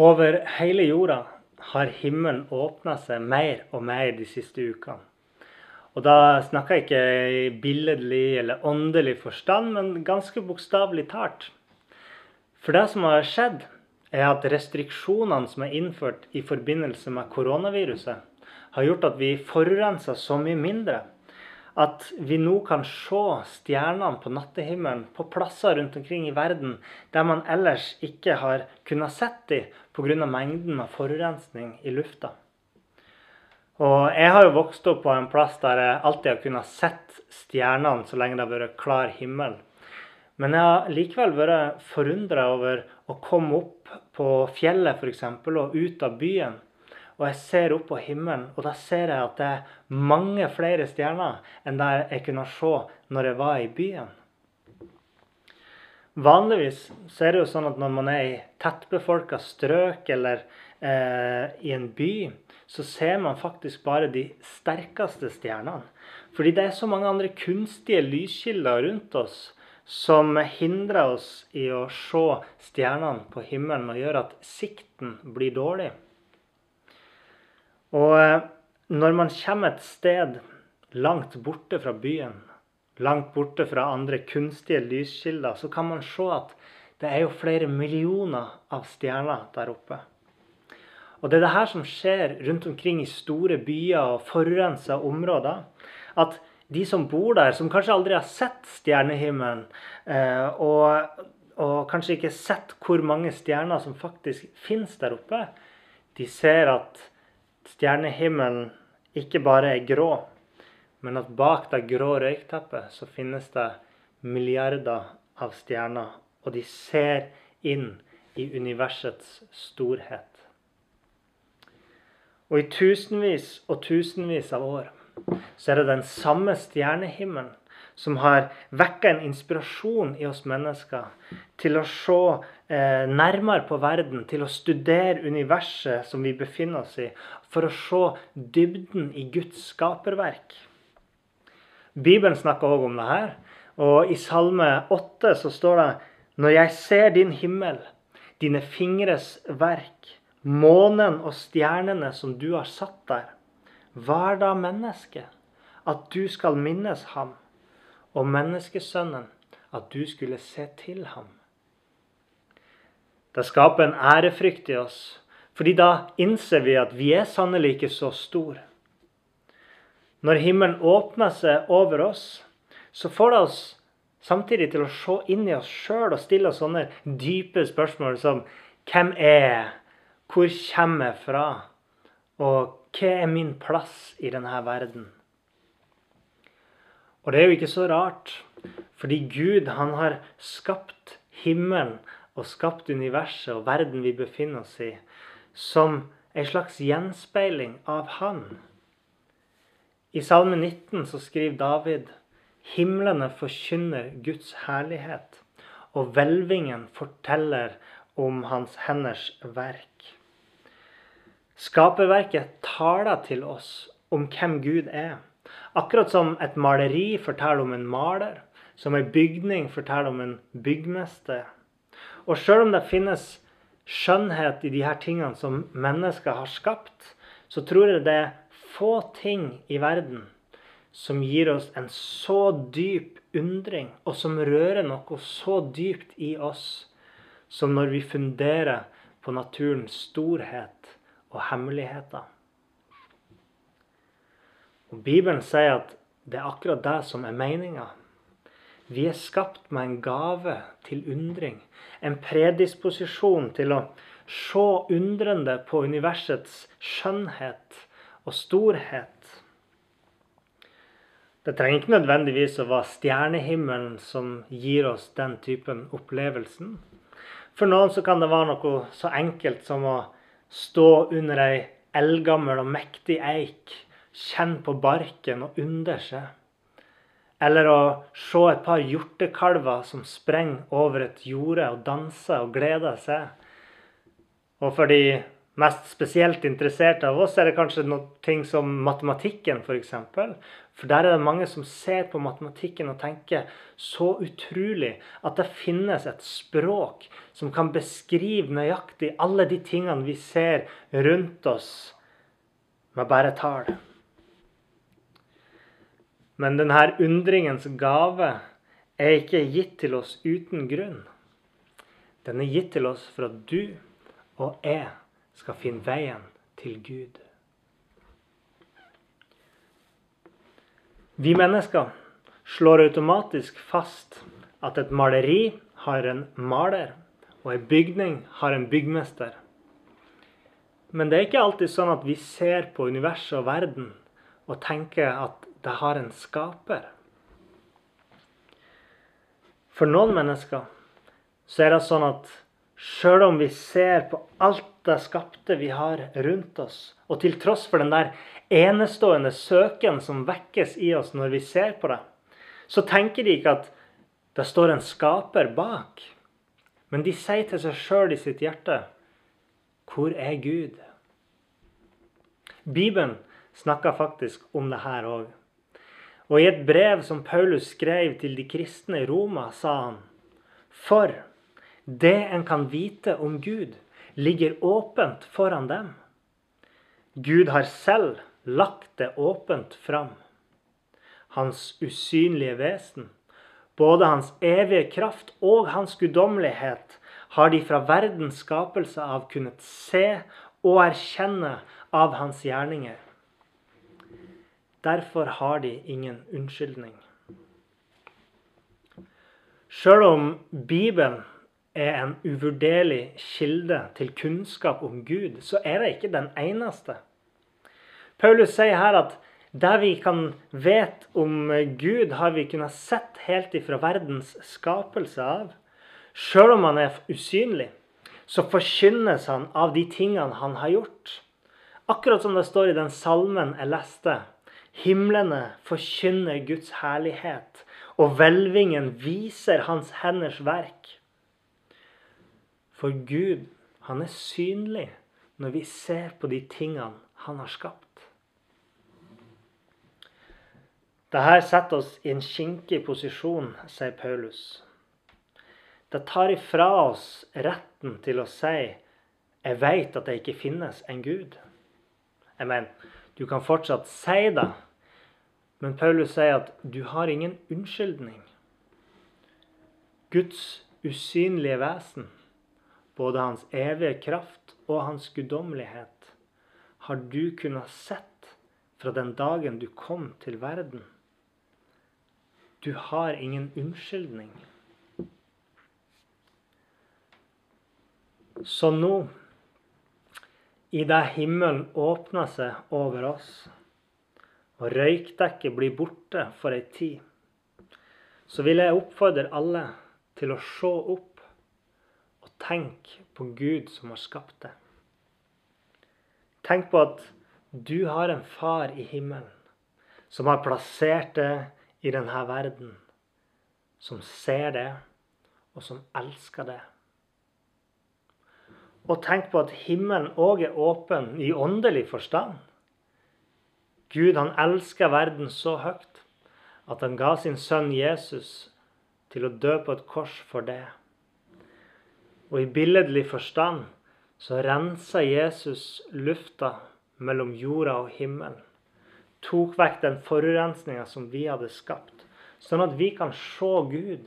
Over hele jorda har himmelen åpna seg mer og mer de siste ukene. Og da snakker jeg ikke i billedlig eller åndelig forstand, men ganske bokstavelig talt. For det som har skjedd, er at restriksjonene som er innført i forbindelse med koronaviruset, har gjort at vi forurenser så mye mindre at vi nå kan se stjernene på nattehimmelen på plasser rundt omkring i verden der man ellers ikke har kunnet sett dem pga. mengden av forurensning i lufta. Og Jeg har jo vokst opp på en plass der jeg alltid har kunnet sett stjernene så lenge det har vært klar himmel. Men jeg har likevel vært forundra over å komme opp på fjellet f.eks. og ut av byen og jeg ser opp på himmelen, og da ser jeg at det er mange flere stjerner enn der jeg kunne se når jeg var i byen. Vanligvis så er det jo sånn at når man er i tettbefolka strøk eller eh, i en by, så ser man faktisk bare de sterkeste stjernene. Fordi det er så mange andre kunstige lyskilder rundt oss som hindrer oss i å se stjernene på himmelen og gjør at sikten blir dårlig. Og eh, når man kommer et sted langt borte fra byen, langt borte fra andre kunstige lyskilder, så kan man se at det er jo flere millioner av stjerner der oppe. Og det er det her som skjer rundt omkring i store byer og forurensa områder. At de som bor der, som kanskje aldri har sett stjernehimmelen, eh, og, og kanskje ikke sett hvor mange stjerner som faktisk finnes der oppe, de ser at stjernehimmelen ikke bare er grå, men at bak det grå røykteppet så finnes det milliarder av stjerner. Og de ser inn i universets storhet. Og i tusenvis og tusenvis av år så er det den samme stjernehimmelen som har vekka en inspirasjon i oss mennesker til å se eh, nærmere på verden, til å studere universet som vi befinner oss i, for å se dybden i Guds skaperverk. Bibelen snakker òg om det her. Og i Salme 8 så står det Når jeg ser din himmel, dine fingres verk, månen og stjernene som du har satt der, hva er da mennesket? At du skal minnes ham og menneskesønnen at du skulle se til ham. Det skaper en ærefrykt i oss, fordi da innser vi at vi er sannelig ikke så stor. Når himmelen åpner seg over oss, så får det oss samtidig til å se inn i oss sjøl og stille oss sånne dype spørsmål som hvem er jeg? Hvor kommer jeg fra? Og hva er min plass i denne verden? Og det er jo ikke så rart, fordi Gud han har skapt himmelen og skapt universet og verden vi befinner oss i, som en slags gjenspeiling av Han. I Salme 19 så skriver David himlene forkynner Guds herlighet, og hvelvingen forteller om Hans henders verk. Skaperverket taler til oss om hvem Gud er. Akkurat som et maleri forteller om en maler, som en bygning forteller om en byggmester. Og sjøl om det finnes skjønnhet i de her tingene som mennesker har skapt, så tror jeg det er få ting i verden som gir oss en så dyp undring, og som rører noe så dypt i oss, som når vi funderer på naturens storhet og hemmeligheter. Og Bibelen sier at det er akkurat det som er meninga. Vi er skapt med en gave til undring. En predisposisjon til å se undrende på universets skjønnhet og storhet. Det trenger ikke nødvendigvis å være stjernehimmelen som gir oss den typen opplevelsen. For noen så kan det være noe så enkelt som å stå under ei eldgammel og mektig eik, kjenne på barken og undre seg. Eller å se et par hjortekalver som sprenger over et jorde og danser og gleder seg. Og for de mest spesielt interesserte av oss er det kanskje noe ting som matematikken, f.eks. For, for der er det mange som ser på matematikken og tenker så utrolig at det finnes et språk som kan beskrive nøyaktig alle de tingene vi ser rundt oss med bare tall. Men denne undringens gave er ikke gitt til oss uten grunn. Den er gitt til oss for at du og jeg skal finne veien til Gud. Vi mennesker slår automatisk fast at et maleri har en maler, og en bygning har en byggmester. Men det er ikke alltid sånn at vi ser på universet og verden og tenker at det har en skaper. For noen mennesker så er det sånn at Sjøl om vi ser på alt det skapte vi har rundt oss, og til tross for den der enestående søken som vekkes i oss når vi ser på det, så tenker de ikke at det står en skaper bak. Men de sier til seg sjøl i sitt hjerte Hvor er Gud? Bibelen snakker faktisk om det her òg. Og i et brev som Paulus skrev til de kristne i Roma, sa han For det en kan vite om Gud, ligger åpent foran dem. Gud har selv lagt det åpent fram. Hans usynlige vesen, både hans evige kraft og hans guddommelighet, har de fra verdens skapelse av kunnet se og erkjenne av hans gjerninger. Derfor har de ingen unnskyldning. Sjøl om Bibelen er en uvurderlig kilde til kunnskap om Gud, så er det ikke den eneste. Paulus sier her at det vi kan vet om Gud, har vi kunnet sett helt ifra verdens skapelse av. Sjøl om han er usynlig, så forkynnes han av de tingene han har gjort. Akkurat som det står i den salmen jeg leste. Himlene forkynner Guds herlighet, og hvelvingen viser hans henders verk. For Gud, han er synlig når vi ser på de tingene han har skapt. Dette setter oss i en kinkig posisjon, sier Paulus. Det tar ifra oss retten til å si 'Jeg vet at det ikke finnes en Gud'. Jeg mener, du kan fortsatt si det, men Paulus sier at du har ingen unnskyldning. Guds usynlige vesen både hans evige kraft og hans guddommelighet, har du kunnet sett fra den dagen du kom til verden. Du har ingen unnskyldning. Så nå, i det himmelen åpner seg over oss, og røykdekket blir borte for ei tid, så vil jeg oppfordre alle til å se opp og tenke på Gud som har skapt deg. Tenk på at du har en far i himmelen som har plassert deg i denne verden. Som ser det, og som elsker det. Og tenk på at himmelen òg er åpen i åndelig forstand. Gud han elsker verden så høyt at han ga sin sønn Jesus til å dø på et kors for det. Og i billedlig forstand så rensa Jesus lufta mellom jorda og himmelen. Tok vekk den forurensninga som vi hadde skapt, sånn at vi kan se Gud.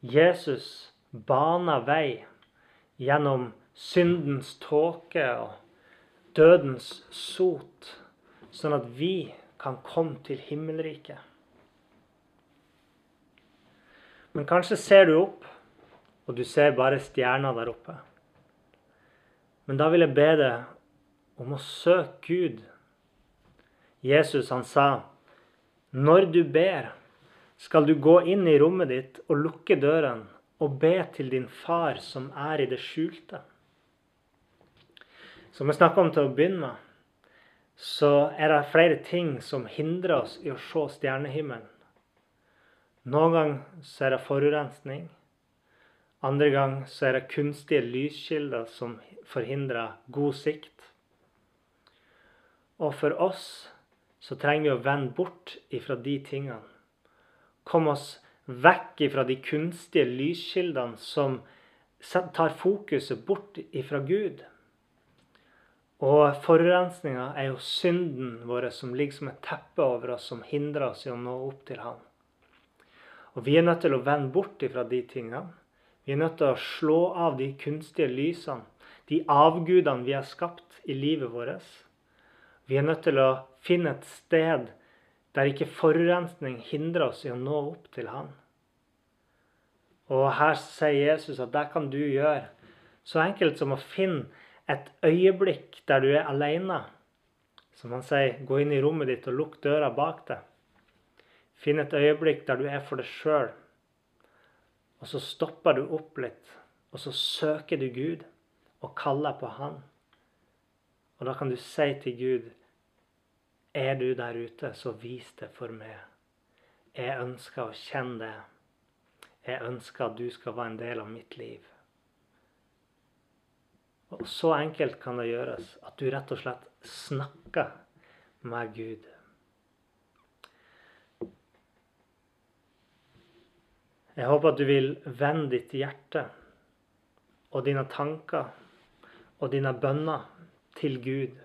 Jesus bana vei gjennom syndens tåke og dødens sot, sånn at vi kan komme til himmelriket. Men kanskje ser du opp og du ser bare stjerner der oppe. Men da vil jeg be deg om å søke Gud. Jesus han sa, 'Når du ber, skal du gå inn i rommet ditt og lukke døren og be til din far som er i det skjulte. Som vi snakka om til å begynne med, så er det flere ting som hindrer oss i å se stjernehimmelen. Noen ganger så er det forurensning. Andre ganger så er det kunstige lyskilder som forhindrer god sikt. Og for oss så trenger vi å vende bort ifra de tingene. Kom oss vekk ifra de kunstige lyskildene som tar fokuset bort ifra Gud. Og forurensninga er jo synden vår som ligger som et teppe over oss, som hindrer oss i å nå opp til Han. Og Vi er nødt til å vende bort ifra de tingene. Vi er nødt til å slå av de kunstige lysene, de avgudene vi har skapt i livet vårt. Vi er nødt til å finne et sted der ikke forurensning hindrer oss i å nå opp til Han. Og her sier Jesus at det kan du gjøre. Så enkelt som å finne et øyeblikk der du er alene. Som han sier, gå inn i rommet ditt og lukk døra bak deg. Finn et øyeblikk der du er for deg sjøl. Og så stopper du opp litt, og så søker du Gud og kaller på Han. Og da kan du si til Gud er du der ute, så vis det for meg. Jeg ønsker å kjenne det. Jeg ønsker at du skal være en del av mitt liv. Og så enkelt kan det gjøres at du rett og slett snakker med Gud. Jeg håper at du vil vende ditt hjerte og dine tanker og dine bønner til Gud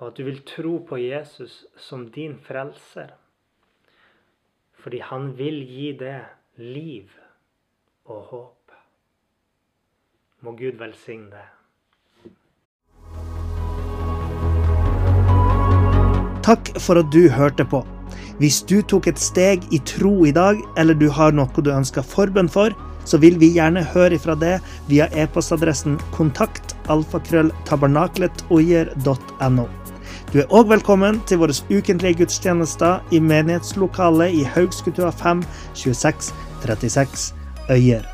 og at du vil tro på Jesus som din frelser. Fordi han vil gi det liv og håp. Må Gud velsigne det. Takk for at du hørte på. Hvis du tok et steg i tro i dag, eller du har noe du ønsker forbønn for, så vil vi gjerne høre ifra det via e-postadressen kontakt alfakrølltabernaklet.no. Du er òg velkommen til våre ukentlige gudstjenester i menighetslokalet i Haugskutua 5 26 36 Øyer.